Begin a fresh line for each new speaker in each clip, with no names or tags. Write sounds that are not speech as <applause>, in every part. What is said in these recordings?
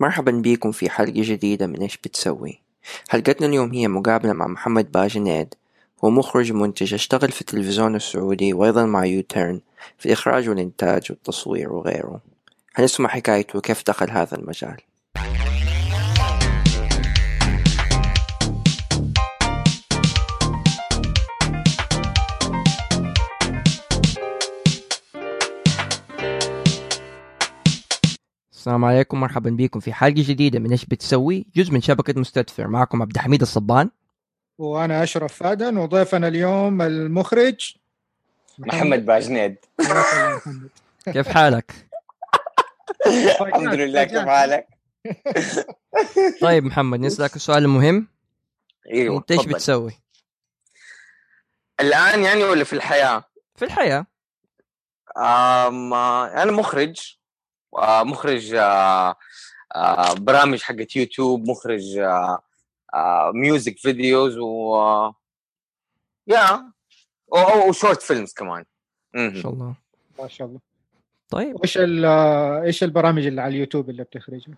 مرحبا بيكم في حلقة جديدة من إيش بتسوي. حلقتنا اليوم هي مقابلة مع محمد باجنيد هو مخرج ومنتج اشتغل في التلفزيون السعودي وأيضا مع يوتيرن في الإخراج والإنتاج والتصوير وغيره. حنسمع حكايته وكيف دخل هذا المجال. السلام عليكم مرحبا بكم في حلقة جديدة من إيش بتسوي جزء من شبكة مستدفر معكم عبد الحميد الصبان
وأنا أشرف فادن وضيفنا اليوم المخرج
محمد باجنيد <laughs>
كيف حالك؟
الحمد لله كيف حالك؟ <laughs>
طيب محمد نسألك السؤال المهم إيوه أنت
إيش.
بتسوي؟
الآن يعني ولا في الحياة؟
في الحياة
آه، أنا مخرج مخرج آه، آه، برامج حقت يوتيوب مخرج آه، آه، music videos و يا و short films كمان
ما. شاء الله
ما شاء الله
طيب
وإيش ال- إيش البرامج اللي على اليوتيوب اللي بتخرجها؟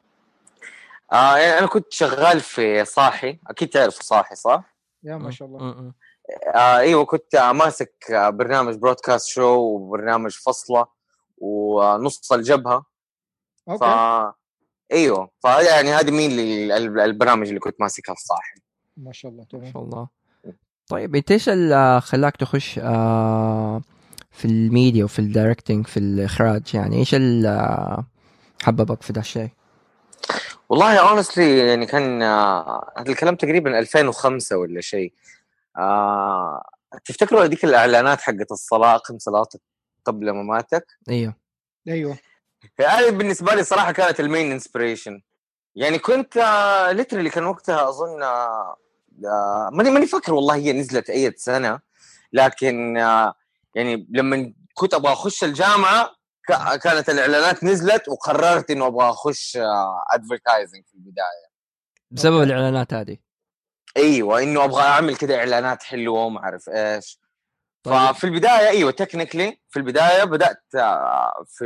آه، يعني أنا كنت شغال في صاحي أكيد تعرفوا صاحي صح؟
يا ما شاء الله.
آه إيوه كنت ماسك برنامج broadcast show وبرنامج فصلة ونص الجبهة ف إيوه فيعني هذه مين اللي ال- البرامج اللي كنت ماسكها صاحي
ما شاء الله
ما
تمام.
شاء الله. طيب أنت إيش اللي خلاك تخش آه، في الميديا وفي ال directing في الإخراج؟ يعني إيش اللي حببك في ده الشيء؟
والله honestly يعني كان آه، هذا الكلام تقريبا 2005 ولا شيء. آه تفتكروا هذيك الإعلانات حقت الصلاة اقم صلاتك قبل مماتك
أيوه.
أيوه.
هذه بالنسبة لي صراحة كانت ال main inspiration يعني كنت literally كان وقتها أظن آه، آه، ماني ماني فاكر والله هي نزلت أي سنة. لكن آه، يعني لما كنت أبغى أخش الجامعة كانت الإعلانات نزلت وقررت إنه أبغى أخش advertising في البداية.
بسبب. الإعلانات هذه.
أيوه إنه أبغى أعمل كده إعلانات حلوة وما أعرف
إيش.
ففي البداية أيوه technically في البداية بدأت آه، في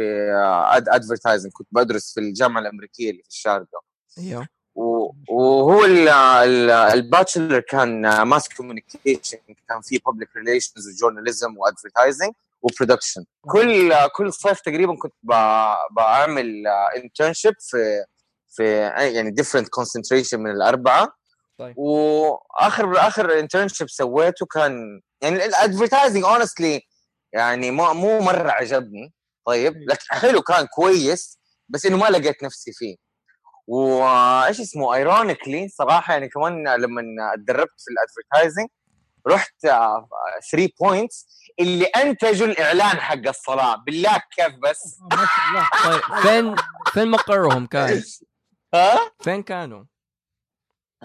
advertising كنت بدرس في الجامعة الأمريكية اللي في الشارقه أيوه. وهو ال- ال- ال bachelor كان mass communication كان فيه public relations و journalism و advertising و production كل كل صيف تقريبا كنت بعمل internship في في يعني different concentration من الأربعة.
طيب.
واخر آخر internship سويته كان يعني ال advertising honestly يعني مو مو مرة عجبني. طيب لكن حلو كان كويس بس إنه ما لقيت نفسي فيه. وايش اسمه؟ ironically صراحة يعني كمان لما اتدربت في ال advertising رحت 3 Points اللي أنتجوا الإعلان حق الصلاة. بالله كيف بس؟
طيب فين فين مقرهم كان؟ <laughs>
ها؟
فين كانوا؟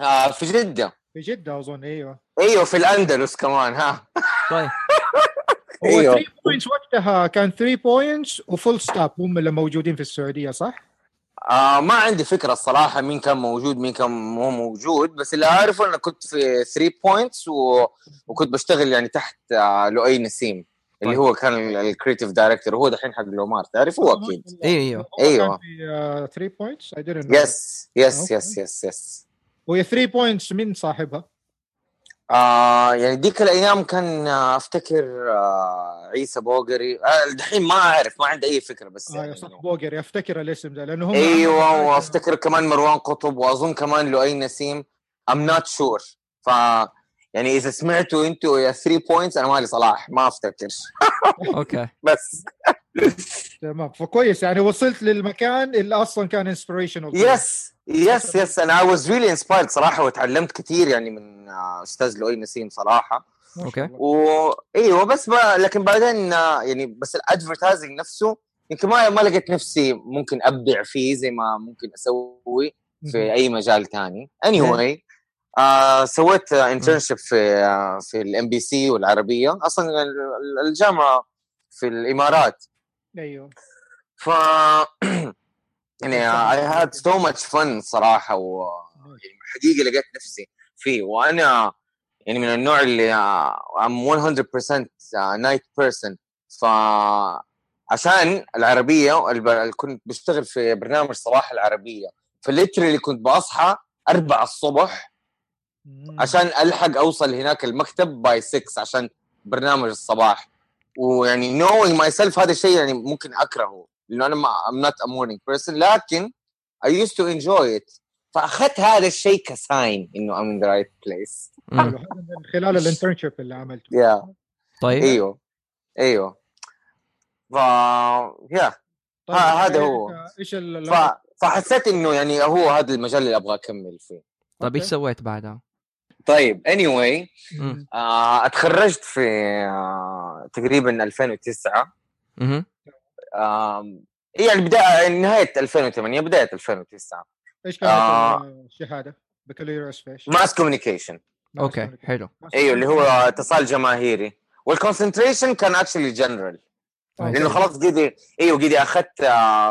آه في جدة
في جدة أظن أيوه
أيوه في الأندلس كمان ها
طيب
هو
أيوه.
3 Points وقتها كان 3 Points و Full Stop هم اللي موجودين في السعودية صح؟
آه ما عندي فكرة الصراحة مين كان موجود مين كان مو موجود بس اللي أعرفه أنا كنت في 3 Points و... وكنت بشتغل يعني تحت آه لؤي نسيم اللي
طيب.
هو كان ال creative director وهو دحين حق لومار تعرفه
أكيد أيوه
أيوه.
في 3
Points. yes
yes.
yes yes yes
وهي 3 Points مين صاحبها؟
آه يعني ديك الأيام كان آه أفتكر آه عيسى بوغري. آه الحين ما أعرف ما عندي أي فكرة بس
آه
يعني
يا صح بوغري أفتكر الاسم ده لأنه هم
أيوه وافتكر كمان مروان قطب وأظن كمان لؤي نسيم. I'm not sure ف يعني إذا سمعتوا أنتوا يا 3 Points أنا مالي صلاح ما أفتكر.
okay. <laughs>
بس.
تمام. فكويس يعني وصلت للمكان اللي أصلا كان inspirational
yes yes yes. أنا I was really inspired صراحة وتعلمت كثير يعني من أستاذ لؤي نسيم صراحة.
okay.
وايوه بس ما لكن بعدين يعني بس ال advertising نفسه يمكن ما ما لقيت نفسي ممكن أبدع فيه زي ما ممكن أسوي في أي مجال ثاني anyway آه سويت internship في آه في ال MBC والعربية. أصلا ال- الجامعة في الإمارات.
أيوه.
ف <clears throat> <clears throat> يعني I had so much fun صراحة و يعني لقيت نفسي فيه. وأنا يعني من النوع اللي I'm 100% night person ف عشان العربية كنت بشتغل في برنامج صباح العربية. ف literally كنت بصحى 4 الصبح. عشان ألحق أوصل هناك المكتب by 6 عشان برنامج الصباح. ويعني knowing myself هذا الشيء يعني ممكن أكرهه. لأنه أنا ما I'm not a morning person لكن I used to enjoy it فأخذت هذا الشيء ك sign إنه I'm in the right place
مم.
من خلال ال internship اللي عملته
yeah.
طيب
إيوه إيوه ف يا
طيب
هذا هو.
إيش
ف... فحسيت إنه يعني هو هذا المجال اللي أبغى أكمل فيه
طيب
إيش.
سويت بعدها؟
طيب anyway
مم.
آه أتخرجت في آه تقريبا 2009
مهم.
يعني بداية نهاية 2008 بداية 2009
إيش كانت
آه.
الشهادة؟ بكالوريوس في إيش؟
ماس كوميونيكيشن
أوكي حلو.
إيوه اللي هو اتصال جماهيري. وال concentration كان actually
general.
لأنه خلاص قدي إيوه قدي أخذت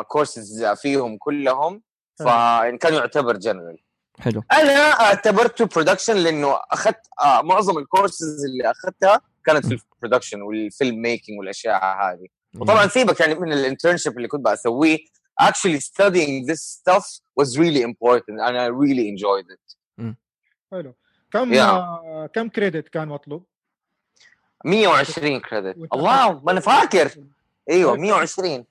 كورسز فيهم كلهم فكان يعتبر جنرال
حلو.
أنا اعتبرته production لأنه أخذت آه، معظم الكورسز اللي أخذتها كانت في ال production وال film making والأشياء هذه. وطبعا سيبك يعني من ال internship اللي كنت بسويه. Actually studying this stuff was really important and I really enjoyed it.
حلو. كم
Yeah.
كم كريدت كان مطلوب؟
120 كريدت الله ما أنا فاكر. أيوه <laughs>
طيب.
120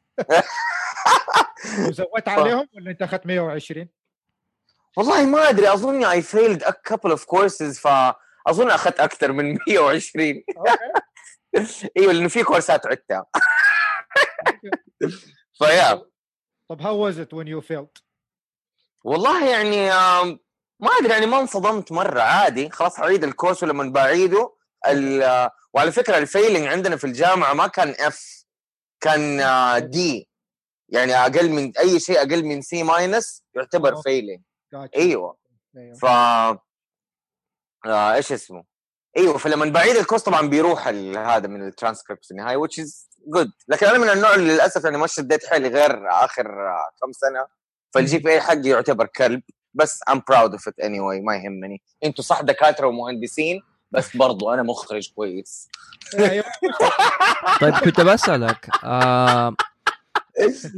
وزودت <laughs> عليهم ولا أنت أخذت 120؟
والله ما أدري. أظن I failed a couple of courses فاظن أخذت أكثر من 120
أوكي. <laughs>
أيوه لأنه في كورسات عدتها. فيا
طب how was it when you failed؟
والله يعني ما أدري يعني ما انصدمت مرة عادي خلاص أعيد الكورس ولما بعيده وعلى فكرة ال failing عندنا في الجامعة ما كان F كان D يعني أقل من أي شيء أقل من C minus يعتبر. failing
Gotcha. أيوه.
ف آه إيش اسمه أيوه فلما بعيد الكورس طبعا بيروح هذا من الترانسكريبت في النهايه which is good لكن أنا من النوع اللي للأسف يعني ما شديت حيلي غير آخر آه، كم سنة فال GPA حقي يعتبر كلب بس I'm proud of it anyway ما يهمني. أنتوا صح دكاترة ومهندسين بس برضو أنا مخرج كويس.
أيوه. <laughs>
طيب كنت بسألك آه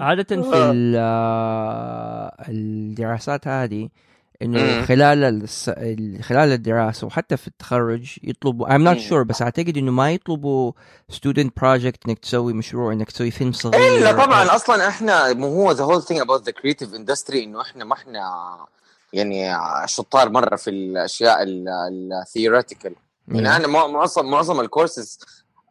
عادة في ال- آه، الدراسات هذه
إنه.
خلال الس... ال- خلال الدراسة وحتى في التخرج يطلبوا I'm not sure بس أعتقد إنه ما يطلبوا student project إنك تسوي مشروع إنك تسوي فيلم صغير
الا
أو-
طبعا أصلا إحنا مو هو the whole thing about the creative industry إنه إحنا ما إحنا يعني شطار مرة في الأشياء ال
theoretical.
يعني أنا مع- معظم معظم الكورسز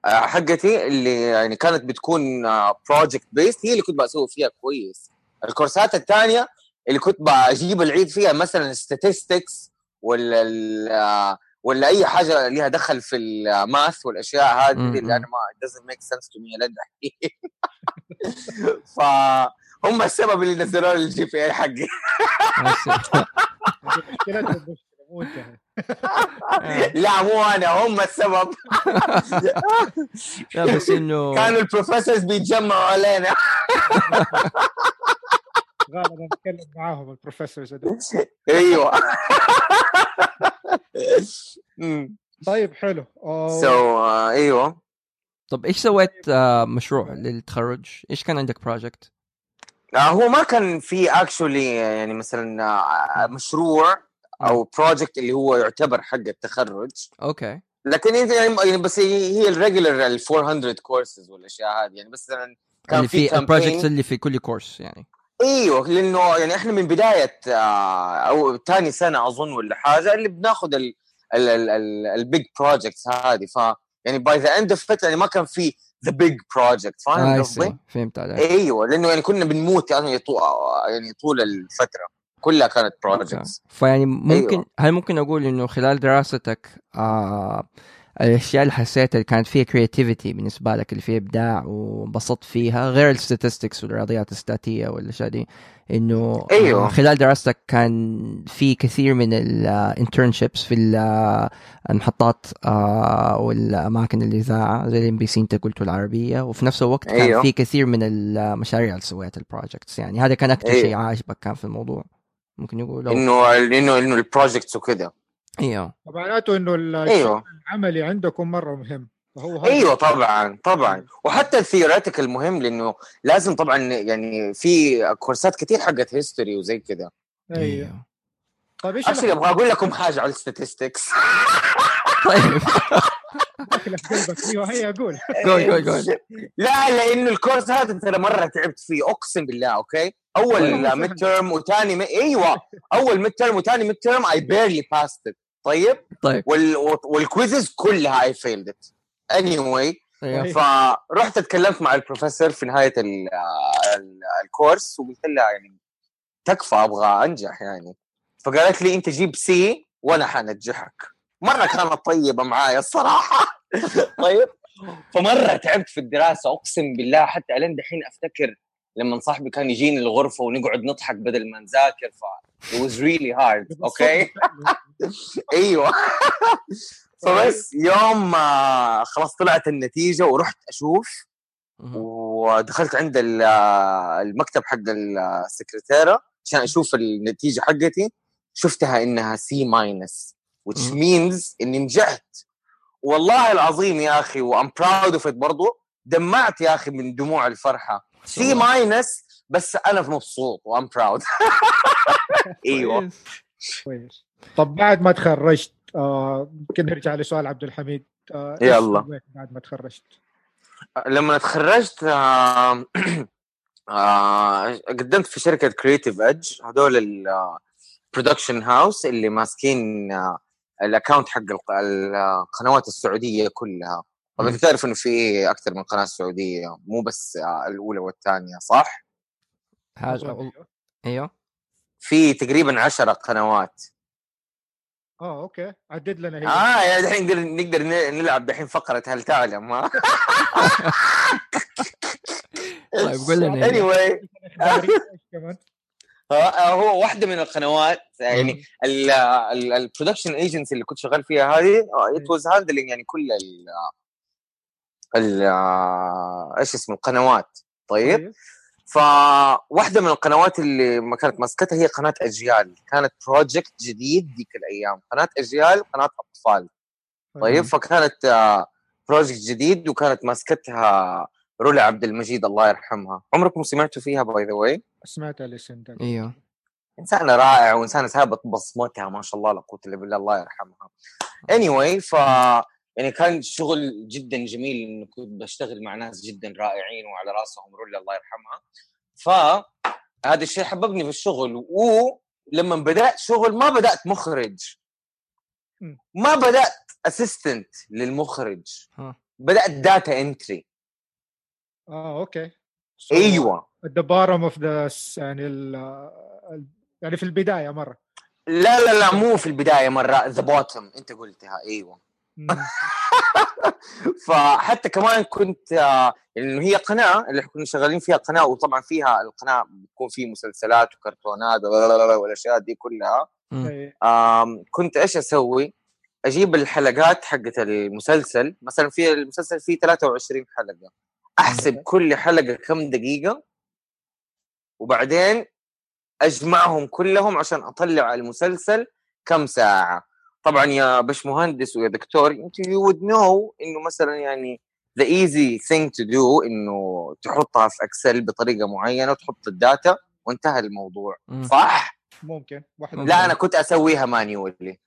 آه، حقتي اللي يعني كانت بتكون project based هي اللي كنت بسوي فيها كويس الكورسات الثانية اللي كنت بجيب العيد فيها مثلا statistics ولا ولا أي حاجة لها دخل في ال math والأشياء
هذه
اللي
أنا.
ما doesn't make sense to me لين دحين <laughs> فهم السبب اللي نزلوا لي ال GPA حقي. <laughs> لا مو أنا هم السبب. <laughs>
لا بس إنه
كانوا ال professors بيتجمعوا علينا.
غالبا نتكلم معاهم ال professors هذول. <laughs>
أيوه. <laughs>
طيب حلو.
سو أيوه.
طب إيش سويت آه مشروع للتخرج؟ إيش كان عندك project؟
آه، هو ما كان في actually يعني مثلا آه، مشروع أو project اللي هو يعتبر حق التخرج.
okay.
لكن هي- يعني بس هي هي ال regular ال 400 كورسز والأشياء هذه يعني بس مثلا كان
اللي
في
ال
project
اللي في كل كورس يعني.
إيوه لأنه يعني إحنا من بداية آه، أو ثاني سنة أظن ولا حاجة اللي بناخذ ال ال ال ال big projects هذه. ف يعني by the end of يعني ما كان في the big project فاهم قصدي؟
فهمت عليك.
إيوه لأنه يعني كنا بنموت يعني طول يعني طول الفترة كلها كانت بروجكتس
فيعني ممكن
أيوة.
هل ممكن أقول إنه خلال دراستك آه الأشياء اللي حسيتها اللي كانت فيها creativity بالنسبة لك اللي فيها إبداع وانبسطت فيها غير ال statistics والرياضيات الستاتيه والأشياء دي إنه
أيوة.
آه خلال دراستك كان في كثير من ال internships في ال- المحطات آه والأماكن الإذاعة زي ال MBC انت قلته العربية وفي نفس الوقت كان
أيوة.
في كثير من المشاريع اللي سويتها ال projects يعني هذا كان أكثر
أيوة.
شيء عاجبك كان في الموضوع ممكن يقول إنه
إنه إنه ال projects وكذا
إيوه.
معناته إنه
إيوه.
العملي عندكم مرة مهم. فهو
إيوه طبعا طبعا. وحتى ال theoretical مهم لأنه لازم طبعا يعني في كورسات كثير حقت history وزي كذا.
إيوه. طيب
إيش أبغى أقول لكم حاجة على
ال
statistics <laughs> طيب. قلبك. إيوه هي أقول <laughs>
قول قول قول.
لا لأنه الكورس هذا ترى مرة تعبت فيه. أقسم بالله
okay؟
أول midterm وثاني. إيوه. أول midterm وثاني midterm I barely passed طيب؟
طيب.
وال... وال quizzes كلها I failed it
anyway
فرحت اتكلمت مع البروفيسور في نهاية ال... ال... الكورس وقلت لها يعني تكفى أبغى أنجح يعني. فقالت لي أنت جيب C وأنا حنجحك. مرة كانت طيبة معايا الصراحة. <laughs> طيب؟ فمرة تعبت في الدراسة أقسم بالله حتى الين دحين أفتكر لما صاحبي كان يجيني الغرفة ونقعد نضحك بدل ما نذاكر ف it was really hard okay <laughs> أيوه. <laughs> فبس. يوم خلاص طلعت النتيجة ورحت
أشوف.
ودخلت عند ال- المكتب حق السكرتيرة عشان أشوف النتيجة حقتي شفتها إنها C minus which means إني نجحت. والله العظيم يا أخي و I'm proud of برضه دمعت يا أخي من دموع الفرحة. C minus بس أنا مبسوط و I'm proud <laughs>
إيوه
كويس. طب بعد ما تخرجت آه، يمكن نرجع لسؤال عبد الحميد آه،
يلا.
بعد ما تخرجت
لما تخرجت آه، <clears throat> آه، قدمت في شركة Creative Edge هذول ال production house اللي ماسكين آه، ال account حق الق- القنوات السعودية كلها طبعا. أنت تعرف إنه في أكثر من قناة سعودية مو بس آه، الأولى والثانية صح؟
حاجة
أظن.
أيوه.
في تقريبا عشرة قنوات.
آه okay. عدد لنا هي.
آه yeah دحين نقدر نقدر نلعب دحين فقرة هل تعلم ها؟ <laughs>
طيب قول لنا <laughs>
كمان؟
ها- هو واحدة من القنوات يعني ال production agency اللي كنت شغال فيها هذه it was handling يعني كل ال ال إيش اسمه القنوات طيب. فواحدة من القنوات اللي ما كانت ماسكتها هي قناة أجيال. كانت project جديد ذيك الأيام. قناة أجيال قناة أطفال. طيب فكانت project جديد وكانت ماسكتها رولا عبد المجيد الله يرحمها. عمركم سمعتوا فيها by the way
سمعت الاسم ده
إيوه.
انسانه رائعه وانسانه سابت بصمتها ما شاء الله لا قوة إلا بالله الله يرحمها. anyway ف يعني كان شغل جدا جميل إنه كنت بشتغل مع ناس جدا رائعين وعلى راسهم رولا الله يرحمها. فهذا الشيء حببني في الشغل ولما بدأت شغل ما بدأت مخرج. ما بدأت assistant للمخرج. بدأت data entry
آه okay. So,
أيوه.
at the bottom of the يعني ال يعني في البداية مرة.
لا لا لا مو في البداية مرة ذا بوتم أنت قلتها
أيوه. <laughs>
فحتى كمان كنت آه، انه هي قناة اللي كنا شغالين فيها قناة وطبعا فيها القناة بتكون فيه مسلسلات وكرتونات <laughs> والأشياء دي كلها.
إيه.
كنت إيش أسوي؟ أجيب الحلقات حقت المسلسل مثلا في المسلسل فيه 23 حلقة
أحسب.
كل حلقة كم دقيقة وبعدين أجمعهم كلهم عشان أطلع المسلسل كم ساعة طبعا يا باشمهندس ويا دكتور انت you would know إنه مثلا يعني the easy thing to do إنه تحطها في Excel بطريقة معينة وتحط ال data وانتهى الموضوع.
مم.
صح؟
ممكن. واحد
لا أنا كنت أسويها manually.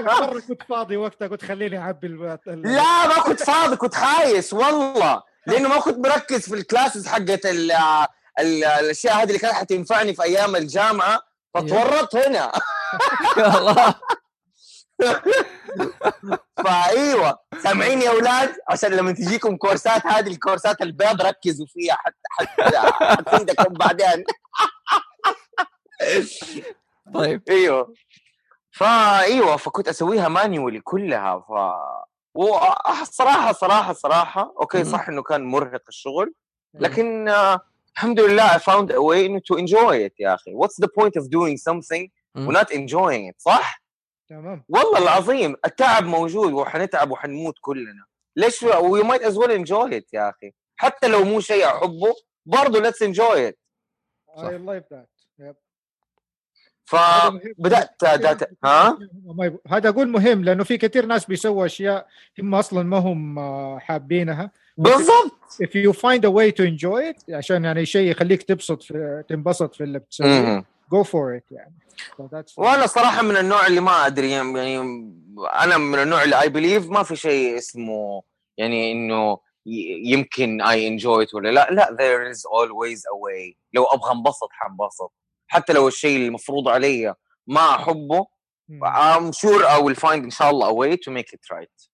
مرة كنت فاضي وقتها قلت خليني أعبي
لا ما كنت فاضي كنت خايس والله. لأنه ما كنت مركز في الكلاسز حقت ال ال الأشياء هذه اللي كانت حتنفعني في أيام الجامعة فتورطت هنا.
يا الله.
فأيوة. سامعين يا أولاد؟ عشان لما تجيكم كورسات هذه الكورسات البيض ركزوا فيها حتى حتى حتفيدكم بعدين.
طيب.
أيوه. فأيوة فكنت أسويها مانيولي كلها. ف والصراحه صراحة صراحة
أوكي.
صح إنه كان مرهق الشغل لكن آه، الحمد لله I found a way to enjoy it يا أخي. What's the point of doing something
مم.
و not enjoying it صح؟
تمام.
والله العظيم التعب موجود وحنتعب وحنموت كلنا. ليش we might as well enjoy it يا أخي. حتى لو مو شيء أحبه برضه let's enjoy it.
I like that
فبدأت data ها؟
هذا أقول مهم لأنه في كثير ناس بيسووا أشياء هم أصلا ما هم آه، حابينها.
بالضبط.
If you find a way to enjoy it عشان يعني شيء يخليك تبسط في تنبسط في اللي بتسويه. Go for it يعني so
وأنا صراحة من النوع اللي ما أدري يعني أنا من النوع اللي I believe ما في شيء اسمه يعني إنه يمكن I enjoy ولا لا. لا there is always a way. لو أبغى انبسط حنبسط حتى لو الشيء المفروض علي ما
أحبه.
I'm sure I will find إن شاء الله a way to make it right.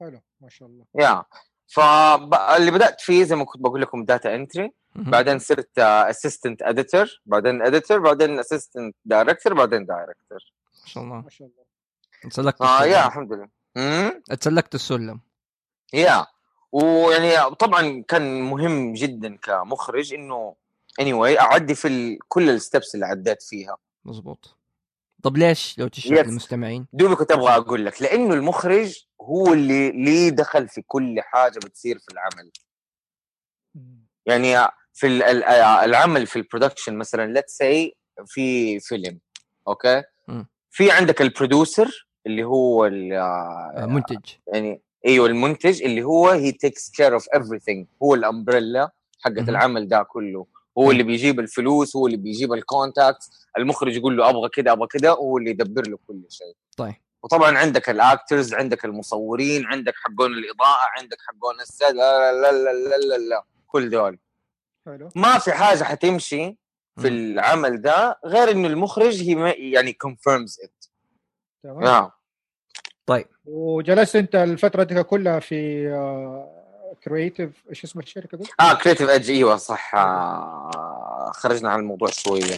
حلو ما شاء الله.
yeah فاللي بدأت فيه زي ما كنت بقول لكم data
entry.
بعدين صرت assistant editor بعدين editor بعدين assistant director بعدين director
ما شاء الله.
ما شاء الله.
تسلكت
آه
yeah
الحمد لله. امم
تسلكت السلم.
yeah. ويعني طبعا كان مهم جدا كمخرج إنه anyway اعدي في ال... كل ال steps اللي عديت فيها.
مزبوط طب ليش؟ لو تشرح
Yes.
للمستمعين.
دوبي كنت أبغى أقول لك لأنه المخرج هو اللي ليه دخل في كل حاجة بتصير في العمل. يعني في ال- العمل في ال production مثلا let's say في فيلم
okay.
في عندك ال producer اللي هو ال-
آه، منتج.
يعني أيوه المنتج اللي هو he takes care of everything. هو ال umbrella
حقت.
العمل ده كله. هو اللي بيجيب الفلوس هو اللي بيجيب ال contact المخرج يقول له أبغى كذا أبغى كذا هو اللي يدبر له كل شيء.
طيب.
وطبعا عندك ال actors عندك المصورين عندك حقون الإضاءة عندك حقون ال set لا لا لا لا لا, لا. كل دول.
حلو
ما في حاجة حتمشي في. العمل ده غير إنه المخرج he ما- يعني confirms it
تمام
yeah.
طيب
وجلست أنت الفترة دي كلها في Creative إيش اسم الشركة دي؟
آه Creative Edge أيوه صح آه خرجنا عن الموضوع شوية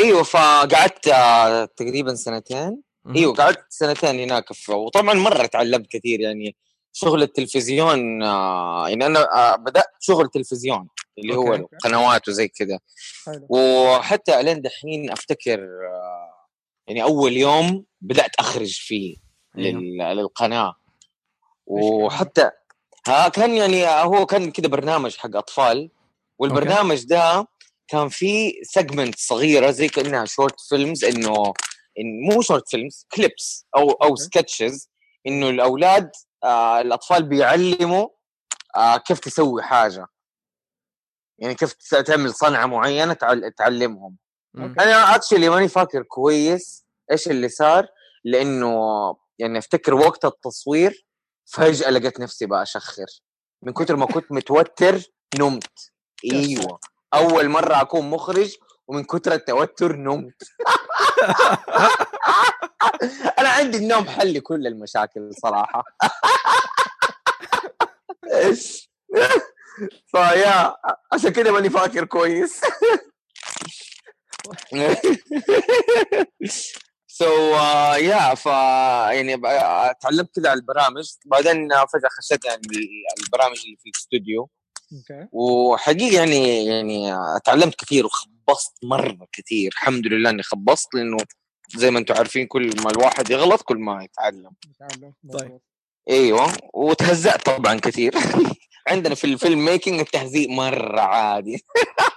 أيوه فقعدت آه تقريبا سنتين. أيوه قعدت سنتين هناك. وطبعا مرة تعلمت كثير يعني شغل التلفزيون آه يعني أنا آه بدأت شغل تلفزيون اللي هو
okay.
القنوات وزي كذا وحتى إلين دحين أفتكر آه يعني أول يوم بدأت أخرج فيه. لل... للقناة وحتى ها كان يعني هو كان كده برنامج حق أطفال والبرنامج ده كان فيه segment صغيرة زي كأنها short films إنه إن مو short films clips أو
أو.
sketches إنه الأولاد آه الأطفال بيعلموا آه كيف تسوي حاجة. يعني كيف تعمل صنعة معينة تعل- تعلمهم.
مم.
أنا actually ماني فاكر كويس إيش اللي صار لأنه يعني أفتكر وقت التصوير فجأة لقيت نفسي بقى أشخر. من كثر ما كنت متوتر نمت. أيوه. أول مرة أكون مخرج ومن كثر التوتر نمت. <laughs> أنا عندي النوم حل لكل المشاكل صراحة. <laughs> فيا عشان كده ماني فاكر كويس. <laughs> سو يا ف يعني تعلمت كذا على البرامج. بعدين فجأة خشيت يعني البرامج اللي في الاستوديو
okay.
وحقيقه يعني يعني تعلمت كثير وخبصت مرة كثير. الحمد لله إني خبصت لأنه زي ما أنتم عارفين كل ما الواحد يغلط كل ما يتعلم.
طيب.
أيوه. وتهزأت طبعا كثير. <laughs> عندنا في ال film making التهزيء مرة عادي.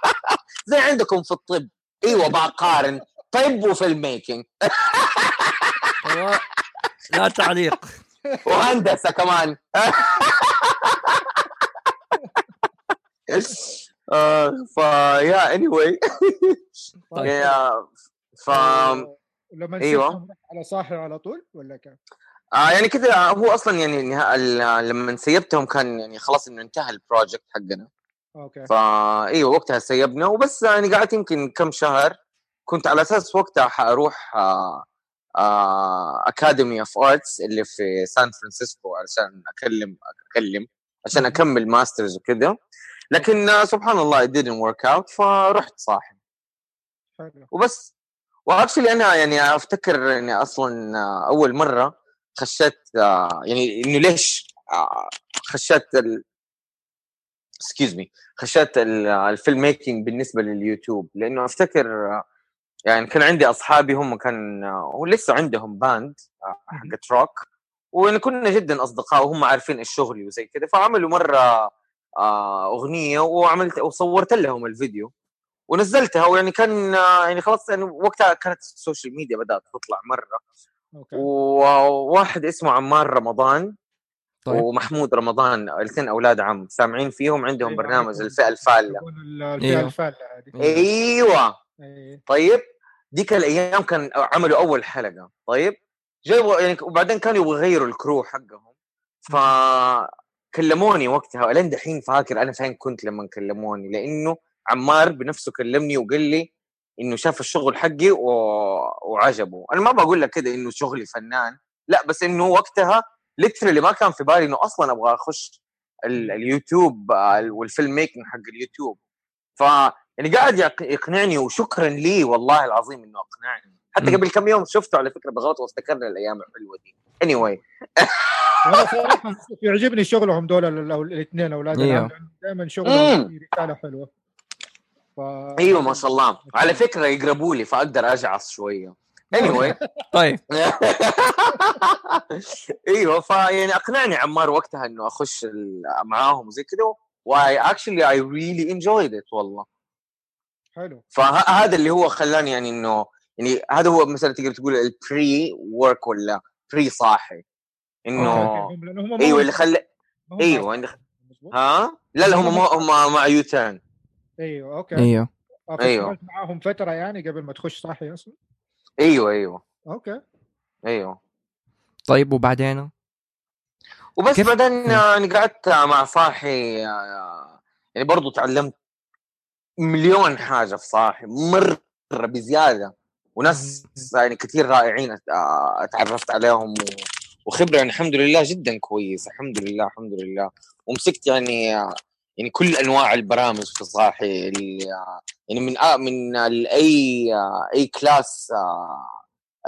<laughs> زي عندكم في الطب. أيوه بقارن طب و film making
أيوة. <laughs> لا تعليق.
وهندسة كمان. ف yeah anyway
طيب
ف
لما.
أيوة.
على صاحي على طول ولا كيف؟
آه يعني كذا هو أصلا يعني لما سيبتهم كان يعني خلاص إنه انتهى ال project حقنا
okay
فا أيوه وقتها سيبنا وبس يعني قعدت يمكن كم شهر كنت على أساس وقتها حأروح آه آه Academy of Arts اللي في سان فرانسيسكو عشان اكلم أكلم عشان أكمل masters وكذا. لكن سبحان الله it didn't work out فرحت
حلو.
وبس. و actually أنا يعني أفتكر إني أصلا أول مرة خشيت يعني إنه ليش خشيت ال excuse me خشيت ال- ال film making بالنسبة لليوتيوب. لأنه أفتكر يعني كان عندي أصحابي هم كان ولسه عندهم band حقت روك وإن كنا جدا أصدقاء وهم عارفين إيش شغلي وزي كذا فعملوا مرة آه، أغنية وعملت وصورت لهم الفيديو ونزلتها. ويعني كان آه، يعني خلاص يعني وقتها كانت ال social media بدأت تطلع مرة.
okay.
وواحد اسمه عمار رمضان
طيب.
ومحمود رمضان الاثنين أولاد عم سامعين فيهم عندهم
أيوة،
برنامج.
الفئة الضالة. الفئة
أيوه.
الضالة هذه.
أيوه.
إيه.
طيب ديك الأيام كان عملوا أول حلقة. طيب جابوا يعني وبعدين كانوا يبغوا يغيروا ال crew حقهم. فكلموني وقتها لين دحين فاكر أنا فين كنت لما كلموني لأنه عمار بنفسه كلمني وقال لي إنه شاف الشغل حقي و... وعجبه. أنا ما بقول لك كده إنه شغلي فنان لا بس إنه وقتها literally ما كان في بالي إنه أصلا أبغى أخش ال... اليوتيوب آه، وال film making حق اليوتيوب. ف يعني قاعد يق- يقنعني وشكرا لي والله العظيم إنه أقنعني. حتى. قبل كم يوم شفته على فكرة بالغلط وافتكرنا الأيام الحلوة دي. anyway <laughs>
صراحة يعجبني شغلهم دول الاثنين أولاد
أيوه.
العم دائما شغلهم رسالة حلوة. ف...
أيوه ما شاء الله. على فكرة يقربوا لي فأقدر أجعص شوية. anyway. <laughs>
طيب. <laughs>
أيوه فيعني أقنعني عمار وقتها إنه أخش ال- معاهم وزي كذا و I actually I really enjoyed it والله.
حلو.
فهذا اللي هو خلاني يعني إنه يعني هذا هو مثلا تقدر تقول ال pre work ولا pre صاحي انه
أيوه
اللي خلى أيوه
مظبوط؟
ها؟ لا لا هم ما- هم مع يوتيرن
أيوه okay.
أيوه.
آه،. فاشتغلت معاهم فترة يعني قبل ما تخش صاحي أصلا.
أيوه أيوه.
أوكي.
أيوه.
طيب وبعدين؟
وبس
كيف-
بعدين
مم.
يعني قعدت مع صاحي يعني برضو تعلمت مليون حاجة في صاحي مرة بزيادة. وناس يعني كثير رائعين اتعرفت عليهم وخبرة يعني الحمد لله جدا كويس الحمد لله الحمد لله. ومسكت يعني يعني كل أنواع البرامج في صاحي يعني من من A A class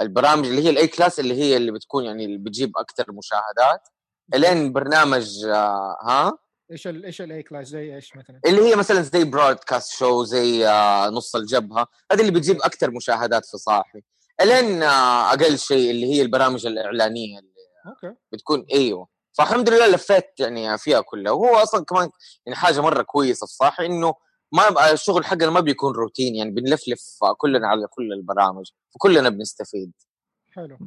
البرامج اللي هي ال A class اللي هي اللي بتكون يعني اللي بتجيب أكثر مشاهدات. إلين برنامج ها؟
إيش ال إيش ال A class زي إيش مثلا؟
اللي هي مثلا زي broadcast show زي آه، نص الجبهة. هذه اللي بتجيب أكثر مشاهدات في صاحي. إلين آه، أقل شيء اللي هي البرامج الإعلانية اللي
okay.
بتكون إيوه. فالحمد لله لفيت يعني فيها كلها. وهو أصلا كمان يعني حاجة مرة كويسة في صاحي إنه ما الشغل حقنا ما بيكون روتين. يعني بنلفلف كلنا على كل البرامج. وكلنا بنستفيد.
حلو.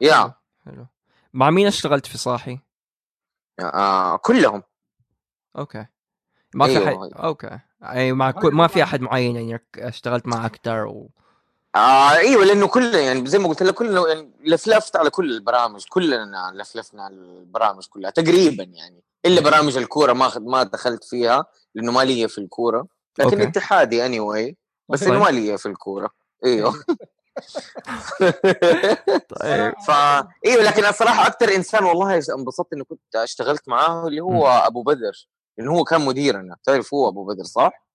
yeah.
حلو. مع مين اشتغلت في صاحي؟
آه كلهم.
okay. ما في
أيوه.
أحد okay. اي مع كل... ما في أحد معين يعني اشتغلت مع أكثر و...
آه أيوه لأنه كل يعني زي ما قلت لك كلنا يعني لفلفت على كل البرامج كلنا لفلفنا على البرامج كلها تقريبا يعني. إلا برامج الكورة ما خد ما دخلت فيها لأنه ما لي في الكورة. لكن
okay.
اتحادي anyway بس
طيب.
انه ما لي في الكورة. أيوه. <laughs>
طيب.
ف أيوه لكن الصراحة أكثر إنسان والله إنبسطت انه كنت اشتغلت معاه اللي هو أبو بدر. لأنه هو كان مديرنا تعرف هو أبو بدر صح؟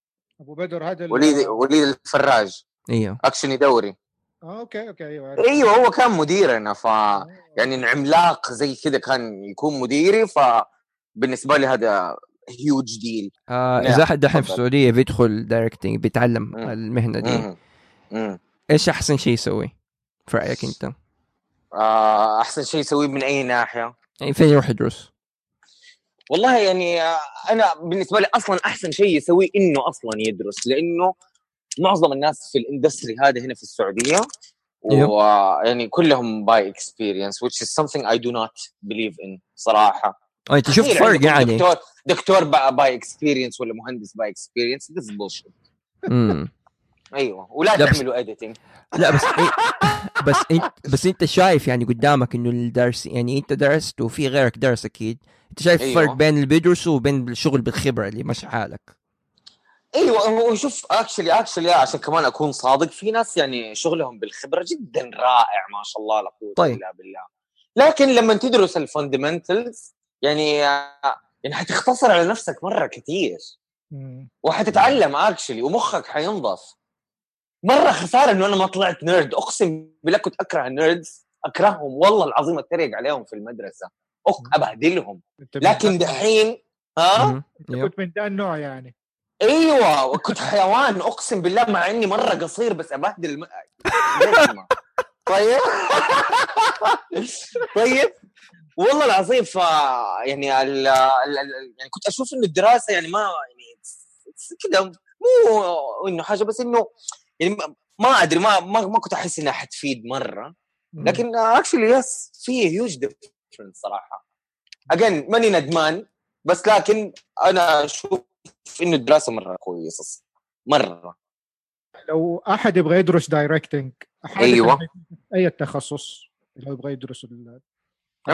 أبو بدر هذا
وليد وليد الفراج
أيوه
أكشن يا دوري
آه، okay okay أيوه عرفت.
أيوه هو كان مديرنا ف
آه.
يعني عملاق زي كذا كان يكون مديري فبالنسبه لي هذا huge deal
آه
نعم،
إذا احد دحين في. السعودية بيدخل directing بيتعلم
مم.
المهنة دي
مم. مم.
إيش أحسن شيء يسوي في رأيك أنت؟
آه، أحسن شيء يسويه من أي ناحية
يعني فين يروح يدرس؟
والله يعني أنا بالنسبة لي أصلا أحسن شيء يسويه إنه أصلا يدرس لأنه معظم الناس في ال industry هذا هنا في السعودية
أيوه.
ويعني كلهم by experience which is something I do not believe in
صراحة. شفت
تخيل
فرق يعني؟
دكتور دكتور by experience ولا مهندس by experience this is bullshit. أيوه ولا تعملوا editing
لا بس <laughs> بس انت بس أنت شايف يعني قدامك إنه الدرس يعني أنت درست وفي غيرك درس أكيد أنت شايف
أيوه.
الفرق بين اللي بيدرسوا وبين الشغل بالخبرة اللي ماشي حالك
أيوه هو شوف actually actually عشان كمان أكون صادق في ناس يعني شغلهم بالخبرة جدا رائع ما شاء الله لا قوة
طيب.
إلا بالله لكن لما تدرس ال fundamentals يعني يعني حتختصر على نفسك مرة كثير. وحتتعلم actually ومخك حينضف مرة خسارة إنه أنا ما طلعت nerd أقسم بالله كنت أكره ال nerds أكرههم. والله العظيم أتريق عليهم في المدرسة. أخ
أبهدلهم.
لكن دحين ها.
كنت من ذا النوع يعني.
أيوه. كنت حيوان. أقسم بالله مع إني مرة قصير بس أبهدل الم... طيب. <laughs> طيب. والله العظيم ف يعني ال... ال... ال... يعني كنت أشوف إنه الدراسة يعني ما يعني كذا مو إنه حاجة بس إنه يعني ما- أدري ما ما, ما كنت أحس انها حتفيد
مرة.
لكن actually yes في huge difference صراحة again ماني ندمان بس لكن أنا أشوف إنه الدراسه مرة كويسة مرة
لو أحد يبغى يدرس directing
أيوة.
أي تخصص لو يبغى يدرس ال-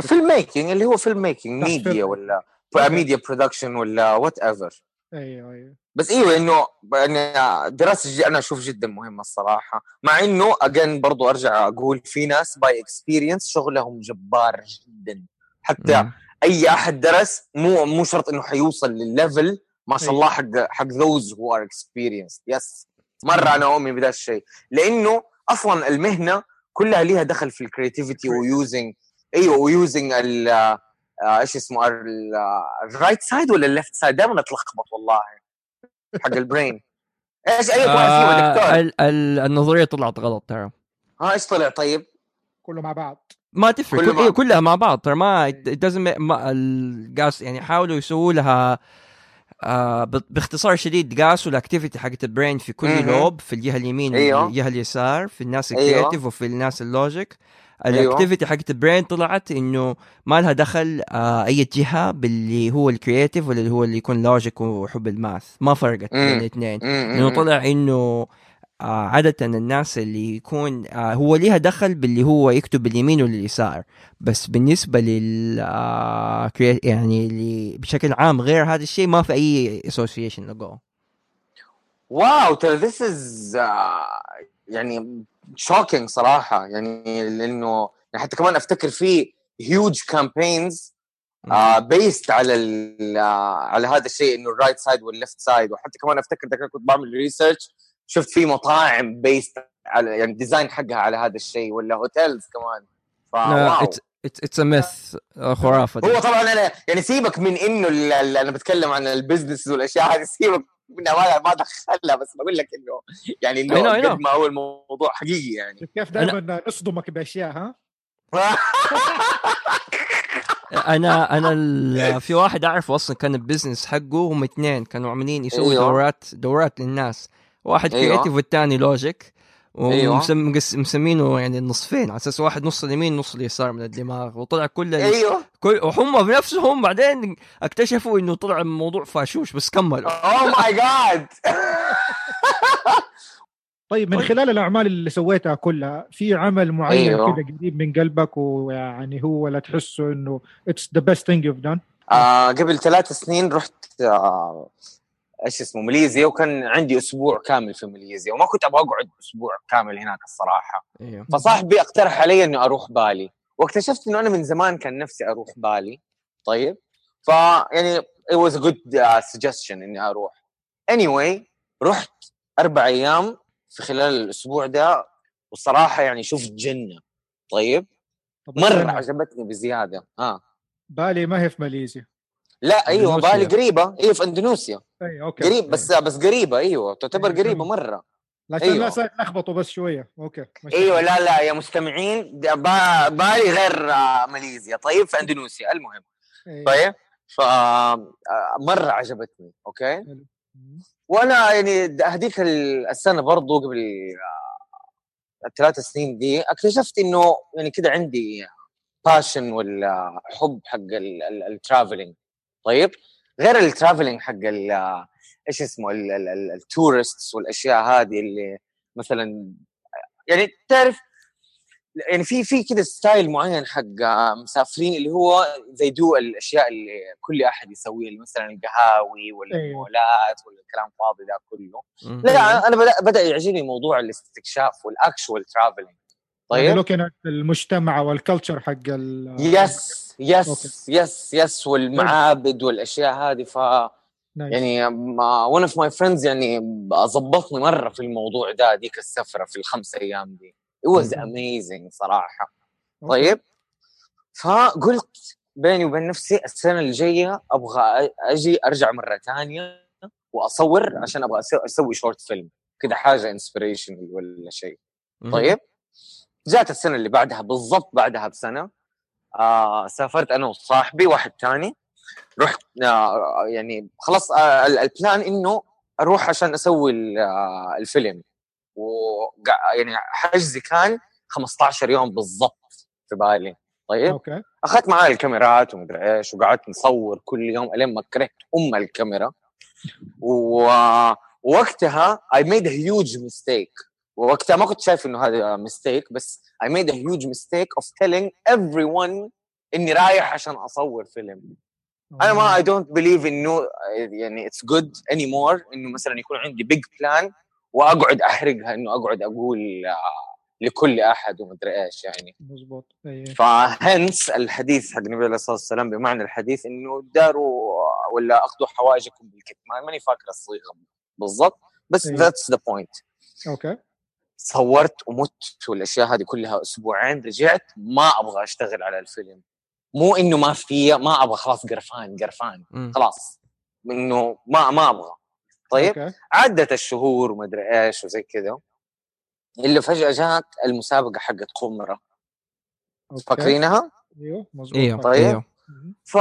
film making اللي هو film making
صح،
ميديا. ولا. media production ولا whatever
أيوه أيوه.
بس إيوه إنه يعني دراسة جي أنا أشوف جدا مهمة الصراحة مع إنه again برضو أرجع أقول في ناس by experience شغلهم جبار جدا. حتى
مم.
أي أحد درس مو مو شرط إنه حيوصل للل level ما شاء. الله حق حق those who are experienced yes مرة أنا أؤمن بهذا الشيء. لأنه أصلا المهنة كلها ليها دخل في ال creativity و using أيوه و using ال إيش اسمه ال right side ولا ال left side دائما أتلخبط والله. حق ال brain إيش أي واحد فيهم يا
آه
دكتور؟
ال- ال- النظرية طلعت غلط ترى.
ها إيش طلع طيب؟
كله مع بعض.
ما تفرق
كله
كل...
مع-
إيه كلها مع بعض ترى ما make- ما القاس يعني حاولوا يسووا لها آه باختصار شديد قاسوا ال activity حقت ال brain في كل. lobe في الجهة اليمين
أيوه.
والجهه اليسار في الناس
أيوه.
ال creative وفي الناس ال logic
أيوه.
ال activity حقت ال brain طلعت إنه ما لها دخل آه أي جهة باللي هو ال creative ولا اللي هو اللي يكون logic وحب ال math ما فرقت بين. الاثنين
لأنه.
طلع إنه عادة الناس اللي يكون آه هو ليها دخل باللي هو يكتب باليمين واليسار. بس بالنسبة لل آه يعني اللي بشكل عام غير هذا الشيء ما في أي association لقوه
wow ترى this is يعني shocking صراحة. يعني لأنه يعني حتى كمان أفتكر في huge campaigns based على ال- آه، على هذا الشيء إنه ال right side وال left side وحتى كمان أفتكر ذاك كنت بعمل research شفت في مطاعم based على يعني design حقها على هذا الشيء ولا hotels كمان ف
wow it's it's myth خرافة دي.
هو طبعا أنا يعني سيبك من إنه ال- ال- أنا بتكلم عن ال business والأشياء هذه سيبك منها ما ما دخلها بس بقول لك إنه يعني
إنه know.
قد ما هو الموضوع حقيقي يعني
كيف دائما نصدمك بأشياء ها <laughs>
أنا أنا ال- في واحد أعرفه أصلا كان ال business حقه هم اثنين كانوا عاملين يسوي
أيوه.
دورات دورات للناس واحد
أيوه.
creative والثاني
logic.
ومسمينه يعني النصفين على أساس واحد نص اليمين نص اليسار من الدماغ وطلع كل ال-
أيوه
كل وهم بنفسهم بعدين اكتشفوا إنه طلع الموضوع فاشوش بس كملوا
oh my God
طيب من. خلال الأعمال اللي سويتها كلها في عمل معين
أيوه.
كذا قريب من قلبك ويعني هو لا تحسه إنه it's the best thing you've
done قبل ثلاث سنين رحت آه إيش اسمه ماليزيا وكان عندي أسبوع كامل في ماليزيا وما كنت أبغى أقعد أسبوع كامل هناك الصراحة.
إيوه.
فصاحبي اقترح علي إني أروح بالي. واكتشفت إنه أنا من زمان كان نفسي أروح بالي. طيب. فيعني it was a good uh, suggestion إني أروح. Anyway رحت أربع أيام في خلال الأسبوع ده والصراحه يعني شفت جنة. طيب.
مرة
عجبتني بزيادة. آه.
بالي ما هي في ماليزيا.
لا
أيوه.
بالي قريبه أيوه في إندونيسيا
اي okay
قريب بس بس قريبة أيوه تعتبر
أيوة، قريبة.
مرة
عشان
أيوه.
الناس لخبطوا بس شوية okay.
أيوه لا لا يا مستمعين بالي غير آه، ماليزيا طيب في إندونيسيا المهم
أيوه.
طيب ف آه، مرة عجبتني okay
حلو.
وأنا يعني هذيك ال- السنة برضو قبل آه، الثلاث سنين دي اكتشفت إنه يعني كده عندي passion ولا حب حق ال travelling طيب. غير ال travelling حق ال- إيش اسمه ال tourists والأشياء هذه اللي مثلا يعني تعرف يعني في في كده style معين حق آه، مسافرين اللي هو زي دو الأشياء اللي كل أحد يسويها مثلا القهاوي ولا
أيوه.
المولات ولا الكلام الفاضي ده كله. لا أنا بدأ بدأ يعجبني موضوع الاستكشاف وال actual
travelling
طيب.
لوكين المجتمع وال culture حق ال
yes yes
okay.
yes yes والمعابد والأشياء هذه. ف
nice.
يعني one of my friends يعني ظبطني مرة في الموضوع ده ديك السفرة في الخمس أيام دي. It was amazing صراحة.
okay.
طيب. فقلت بيني وبين نفسي السنة الجاية أبغى أجي أرجع مرة ثانية وأصور عشان أبغى أسوي short film كذا حاجة inspiration ولا شيء. طيب. جات السنة اللي بعدها بالضبط بعدها بسنة. آه سافرت أنا وصاحبي واحد تاني. رحت آه يعني خلاص آه ال- ال plan إنه أروح عشان أسوي آه الفيلم. و يعني حجزي كان 15 يوم بالضبط في بالي. طيب؟
okay.
أخذت معي الكاميرات ومدري إيش وقعدت نصور كل يوم إلين ما كرهت أم الكاميرا. ووقتها made a huge mistake. ووقتها ما كنت شايف إنه هذا ميستيك بس I made a huge mistake of telling everyone إني رايح عشان أصور فيلم. أنا ما I don't believe إنه يعني it's good anymore إنه مثلا يكون عندي big plan وأقعد أحرقها إنه أقعد أقول آه، لكل أحد ومدري إيش يعني.
مضبوط إيه
فهنس الحديث حق النبي عليه الصلاة والسلام بمعنى الحديث إنه داروا ولا أخذوا حواجكم بالكتمان ماني فاكر الصيغة بالضبط بس. that's the point
okay.
صورت ومنتجت والأشياء هذه كلها أسبوعين رجعت ما أبغى أشتغل على الفيلم مو إنه ما في ما أبغى خلاص قرفان قرفان. خلاص إنه ما ما أبغى طيب عدت الشهور ومدري إيش وزي كذا اللي فجأة جات المسابقة حقت
قمرة.
فاكرينها؟
أيوه مضبوط
أيوه
طيب.
مهم.
ف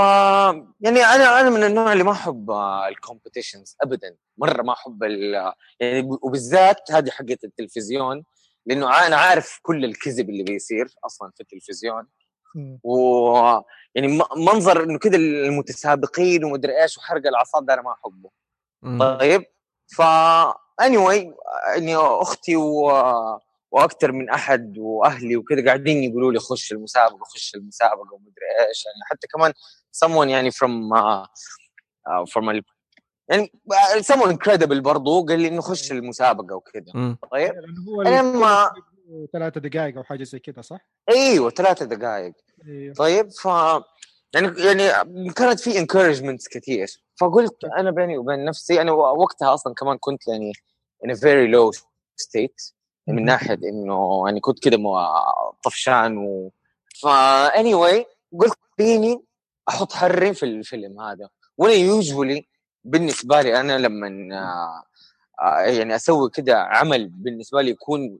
يعني أنا أنا من النوع اللي ما أحب الكومبيتيشنز ابدا. مرة ما أحب ال... يعني وبالذات هذه حقت التلفزيون لأنه أنا عارف كل الكذب اللي بيصير أصلا في التلفزيون. و يعني منظر إنه كذا المتسابقين ومدري إيش وحرق الأعصاب ده أنا ما
أحبه.
طيب؟ ف anyway يعني أختي و... وأكثر من أحد وأهلي وكذا قاعدين يقولوا لي خش المسابقة خش المسابقة ومدري إيش. يعني حتى كمان someone يعني from uh, uh, from ال... يعني someone incredible برضو قال لي إنه خش المسابقة وكذا. طيب.
هو
لما
ثلاثة دقائق أو حاجة زي كذا صح؟
إيوه ثلاثة دقائق
أيوه
طيب ف يعني يعني كانت في انكورجمنتس كثير فقلت أنا بيني وبين نفسي أنا وقتها أصلا كمان كنت يعني in a very low state. من. ناحية إنه يعني كنت كده مو- طفشان و ف anyway قلت فيني أحط حري في الفيلم هذا وأنا يوجولي بالنسبة لي أنا لما يعني أسوي كده عمل بالنسبة لي يكون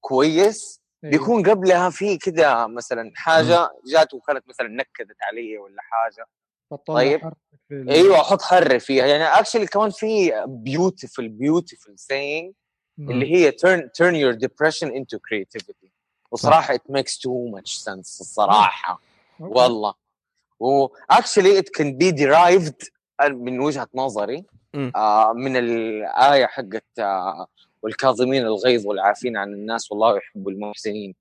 كويس
أيوه.
بيكون قبلها في كده مثلا حاجة جات وكانت مثلا نكدت علي ولا
حاجة
طيب. أيوه أحط حر فيها يعني actually كمان في beautiful saying
مم.
اللي هي turn turn your depression into creativity. وصراحة it makes too much sense
الصراحة.
والله. و actually it can be derived من وجهة نظري. آه من الآية حقت آه والكاظمين الغيظ والعافين عن الناس والله يحب المحسنين.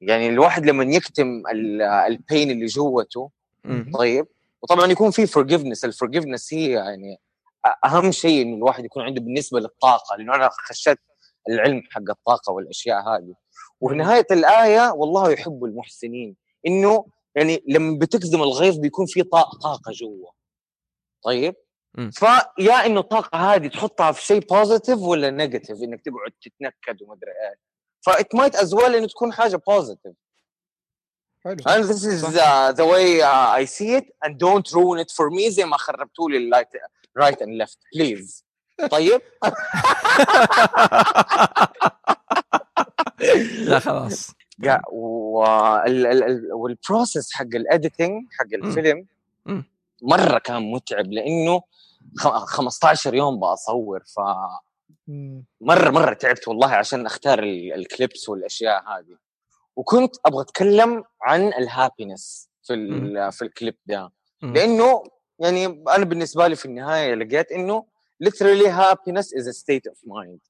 يعني الواحد لما يكتم الـ pain اللي جوته. طيب وطبعا يكون في forgiveness. ال forgiveness هي يعني أهم شيء انه الواحد يكون عنده بالنسبة للطاقة. لأنه أنا خشيت العلم حق الطاقة والأشياء هذه. وفي نهاية الآية والله يحب المحسنين. إنه يعني لما بتكظم الغيظ بيكون في طاقة جوا. طيب.
ف
yeah إنه الطاقة هذه تحطها في شيء positive ولا negative إنك تقعد تتنكد ومدري إيش. ف it might as well إنه تكون حاجة positive
حلو.
And this is uh, the way uh, I see it. And don't ruin it for me زي ما خربتوا لي ال light right and left. Please. طيب
لا خلاص
قا- وال- ال- ال- وال process حق ال editing حق الفيلم. مرة كان متعب لأنه خ- 15 يوم بصور فمره
مم.
مرة تعبت والله عشان أختار ال- clips والأشياء هذه وكنت أبغى أتكلم عن ال happiness في ال- في الكليب ده. لأنه يعني أنا بالنسبة لي في النهاية لقيت إنه literally happiness is a state of mind.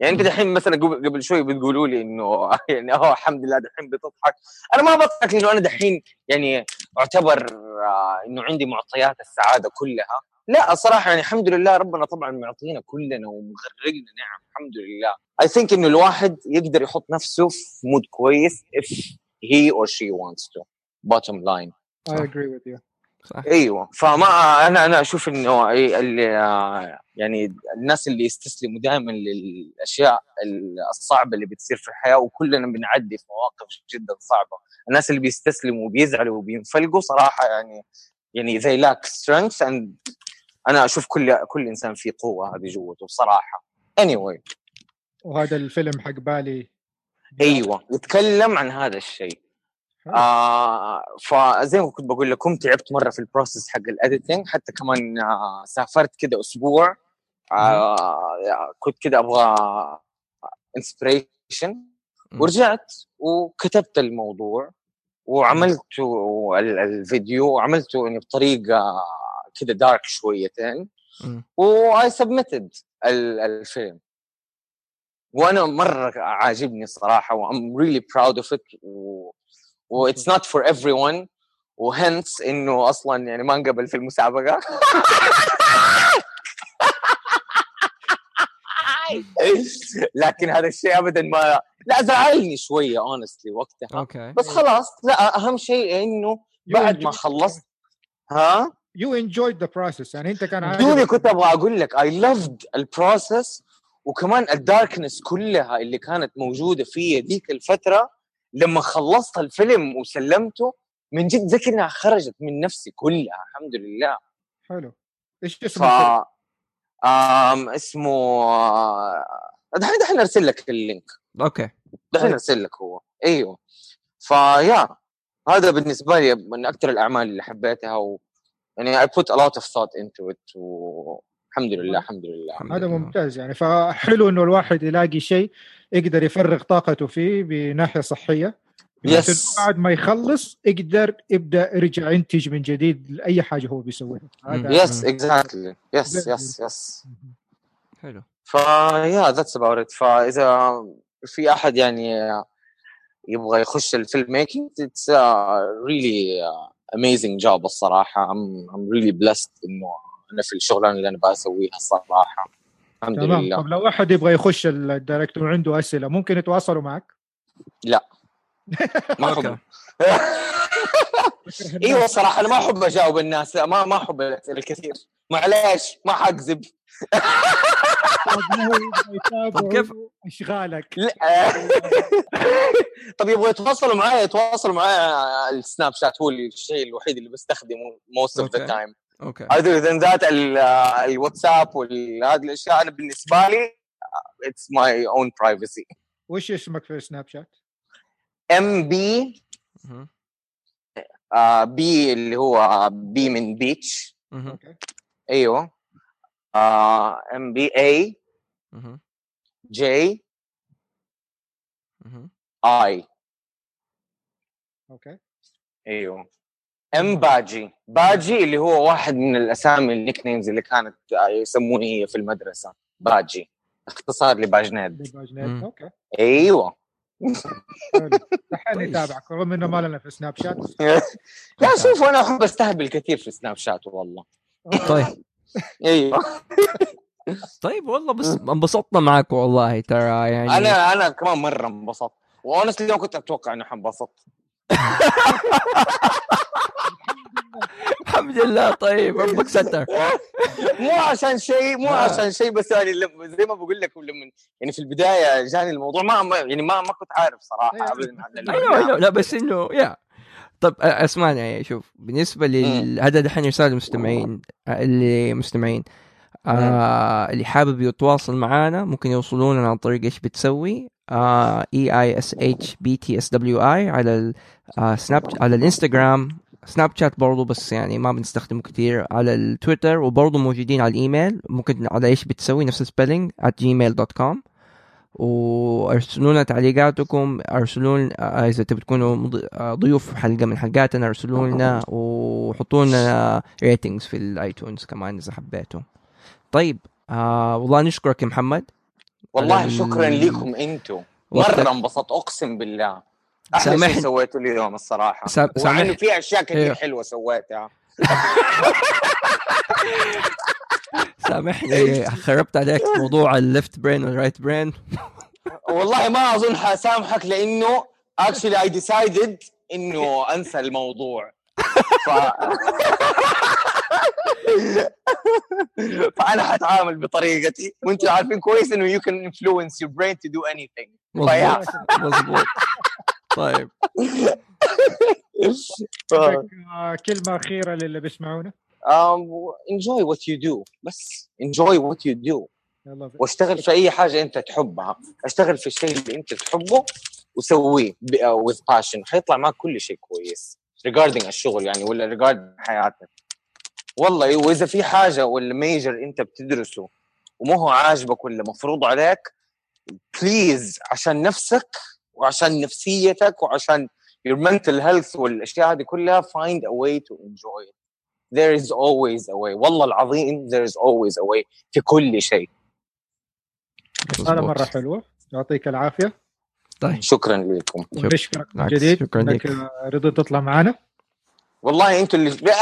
يعني أنت
مم.
دحين مثلا قبل شوي بتقولوا لي إنه <laughs> يعني آه الحمد لله دحين بتضحك. أنا ما بضحك لأنه أنا دحين يعني أعتبر آه إنه عندي معطيات السعادة كلها. لا الصراحة يعني الحمد لله ربنا طبعا معطينا كلنا ومغرقنا نعم الحمد لله. I think إنه الواحد يقدر يحط نفسه في مود كويس if he or she wants to. Bottom line.
I agree with you.
صح.
أيوه. فما أنا أنا أشوف انه إيه اللي يعني الناس اللي يستسلموا دائما للأشياء الصعبة اللي بتصير في الحياة وكلنا بنعدي في مواقف جدا صعبة. الناس اللي بيستسلموا وبيزعلوا وبينفلقوا صراحة يعني يعني they lack strength and أنا أشوف كل كل إنسان فيه قوة هذه جوته بصراحه anyway.
وهذا الفيلم حق بالي.
أيوه. يتكلم عن هذا الشيء. آه فزي ما كنت بقول لكم تعبت مرة في ال process حق ال editing حتى كمان آه سافرت كده أسبوع. آه كنت كده أبغى
inspiration.
ورجعت وكتبت الموضوع وعملته ال- الفيديو وعملته يعني بطريقة كده dark شويتين.
و
I submitted الفيلم. وأنا مرة عاجبني الصراحه و I'm really proud of it و it's not for everyone و hence إنه أصلا يعني ما انقبل في المسابقة. <laughs> لكن هذا الشيء ابدا ما لا زعلني شوية honestly وقتها.
okay.
بس خلاص لا أهم شيء إنه بعد ما خلصت. ها؟
you enjoyed the process يعني أنت كان
دوني كنت أبغى أقول لك I loved ال process وكمان ال darkness كلها اللي كانت موجودة في ذيك الفترة. لما خلصت الفيلم وسلمته من جد زي كأنها خرجت من نفسي كلها الحمد لله.
حلو. إيش
ف
اسم الفيلم؟
آم اسمه دحين دحين أرسل لك ال
link. okay.
دحين أرسل لك هو. أيوه. ف yeah هذا بالنسبة لي من أكثر الأعمال اللي حبيتها و يعني I put a lot of thought into it والحمد لله الحمد لله.
هذا. ممتاز يعني. فحلو إنه الواحد يلاقي شيء يقدر يفرغ طاقته فيه بناحية صحية.
yes
بعد ما يخلص يقدر يبدأ يرجع ينتج من جديد لأي حاجة هو بيسويها.
yes اكزاكتلي يس يس يس
حلو.
ف yeah that's about it فاذا في أحد يعني يبغى يخش ال film making it's really amazing job الصراحة. I'm I'm really blessed إنه أنا في الشغلانة اللي أنا بسويها الصراحة. الحمد
تمام.
لله.
طب لو احد يبغى يخش ال director وعنده أسئلة ممكن يتواصلوا معك؟ <laughs>
ما
okay.
احب <laughs> إيوه الصراحه أنا ما أحب أجاوب الناس لا ما ما أحب الأسئلة الكثير. معليش ما حكذب <laughs>
طب كيف-
اشغالك
لا. طب يبغوا يتواصلوا معي يتواصلوا معي السناب شات هو الشيء الوحيد اللي بستخدمه most of the
أوكي. أوكي
other than that ال- الواتساب وهذه الأشياء أنا بالنسبة لي it's my own privacy
وش اسمك في سناب شات؟
M B
مهم.
B اللي هو B من bitch
مهم.
أيوه M
B
A.
J.
I
okay
أيوه M باجي باجي اللي هو واحد من الأسامي ال nicknames اللي كانت يسموني هي في المدرسة. باجي اختصار لباجناد
باجنيت.
مم.
okay.
أيوه. دحين. <laughs> يتابعك رغم إنه ما لنا في Snapchat <laughs>
لا شوف أنا أحب أستهبل كثير في Snapchat والله.
طيب. <laughs>
أيوه.
طيب والله بس انبسطنا معك والله ترى يعني.
أنا أنا كمان مرة انبسطت. و honestly ما كنت أتوقع انه حنبسط.
الحمد لله طيب ربك ستر <laughs>
مو عشان شيء مو
آه.
عشان شيء بس يعني لما- زي ما بقول لك لما يعني في البداية جاني الموضوع ما يعني ما ما كنت عارف صراحة
أيوة.
ابدا <laughs> ال-
أيوه أيوه لا بس إنه يا طب أسمعني شوف بالنسبة لل هذا دحين رساله للمستمعين اللي مستمعين آه اللي حابب يتواصل معنا ممكن يوصلونا عن طريق إيش بتسوي E E S H B T S W E على ال- آه على ال Instagram Snapchat برضو بس يعني ما بنستخدمه كتير على التويتر وبرضو موجودين على الإيميل. ممكن على إيش بتسوي نفس ال spelling at gmail.com وارسلوا لنا تعليقاتكم. ارسلوا لنا آه، إذا تبي تكونوا آه، ضيوف حلقة من حلقاتنا ارسلوا لنا وحطوا لنا ratings في ال iTunes كمان إذا حبيتوا. طيب آه والله نشكرك يا محمد.
والله شكرا لكم
أنتم.
مرة انبسطت أقسم بالله. أحلى
سامحني.
شيء سويته اليوم الصراحة.
سامح-
إنه في أشياء كثير
إيوه.
حلوة سويتها. <laughs>
سامحني خربت عليك موضوع ال left brain وال right brain.
والله ما أظن حسامحك لإنه actually I decided إنه أنسى الموضوع. ف... <laughs> فأنا حتعامل بطريقتي. وأنتم عارفين كويس إنه can influence your brain to do anything. فيا.
مظبوط مظبوط. طيب. <laughs>
آه، كلمة أخيرة للي بيسمعونا.
um, enjoy what you do. بس enjoy what you do.
يلا ب-
واشتغل في أي حاجة أنت تحبها. اشتغل في الشيء اللي أنت تحبه وسويه ب- uh, with passion. حيطلع معك كل شيء كويس. regarding الشغل يعني ولا regarding حياتك. والله وإذا في حاجة ولا major أنت بتدرسه وما هو عاجبك ولا مفروض عليك please عشان نفسك وعشان نفسيتك وعشان your mental health والأشياء هذه كلها find a way to enjoy it. There is always a way. والله العظيم there is always a way في كل شيء.
هذا مرة حلوة يعطيك العافية.
طيب.
شكرا لكم.
ونشكرك من
بالعكس،
جديد
شكراً
إنك
لك.
رضيت تطلع معنا.
والله أنتوا اللي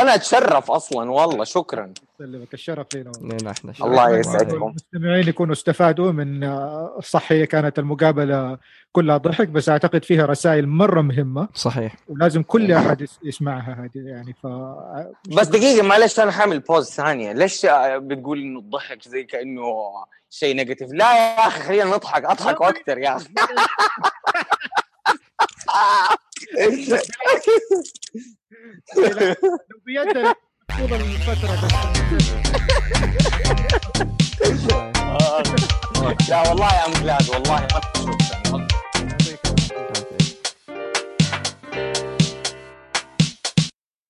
أنا أتشرف أصلا والله شكرا.
يسلمك الشرف لنا.
لنا إحنا
الله. يسعدكم.
المستمعين يكونوا استفادوا من آه، صح هي كانت المقابلة كلها ضحك بس أعتقد فيها رسائل مرة مهمة
صحيح
ولازم كل أحد يس- يسمعها هذه يعني ف
بس دقيقة معلش أنا حاعمل pause ثانية، ليش بتقول إنه الضحك زي كأنه شيء negative؟ لا يا أخي خلينا نضحك، أضحك أكثر يا أخي. <laughs> <laughs>
لو بيدنا طول الفترة بس
لا <laughs> والله يا أم بلاد والله. مرة شكرا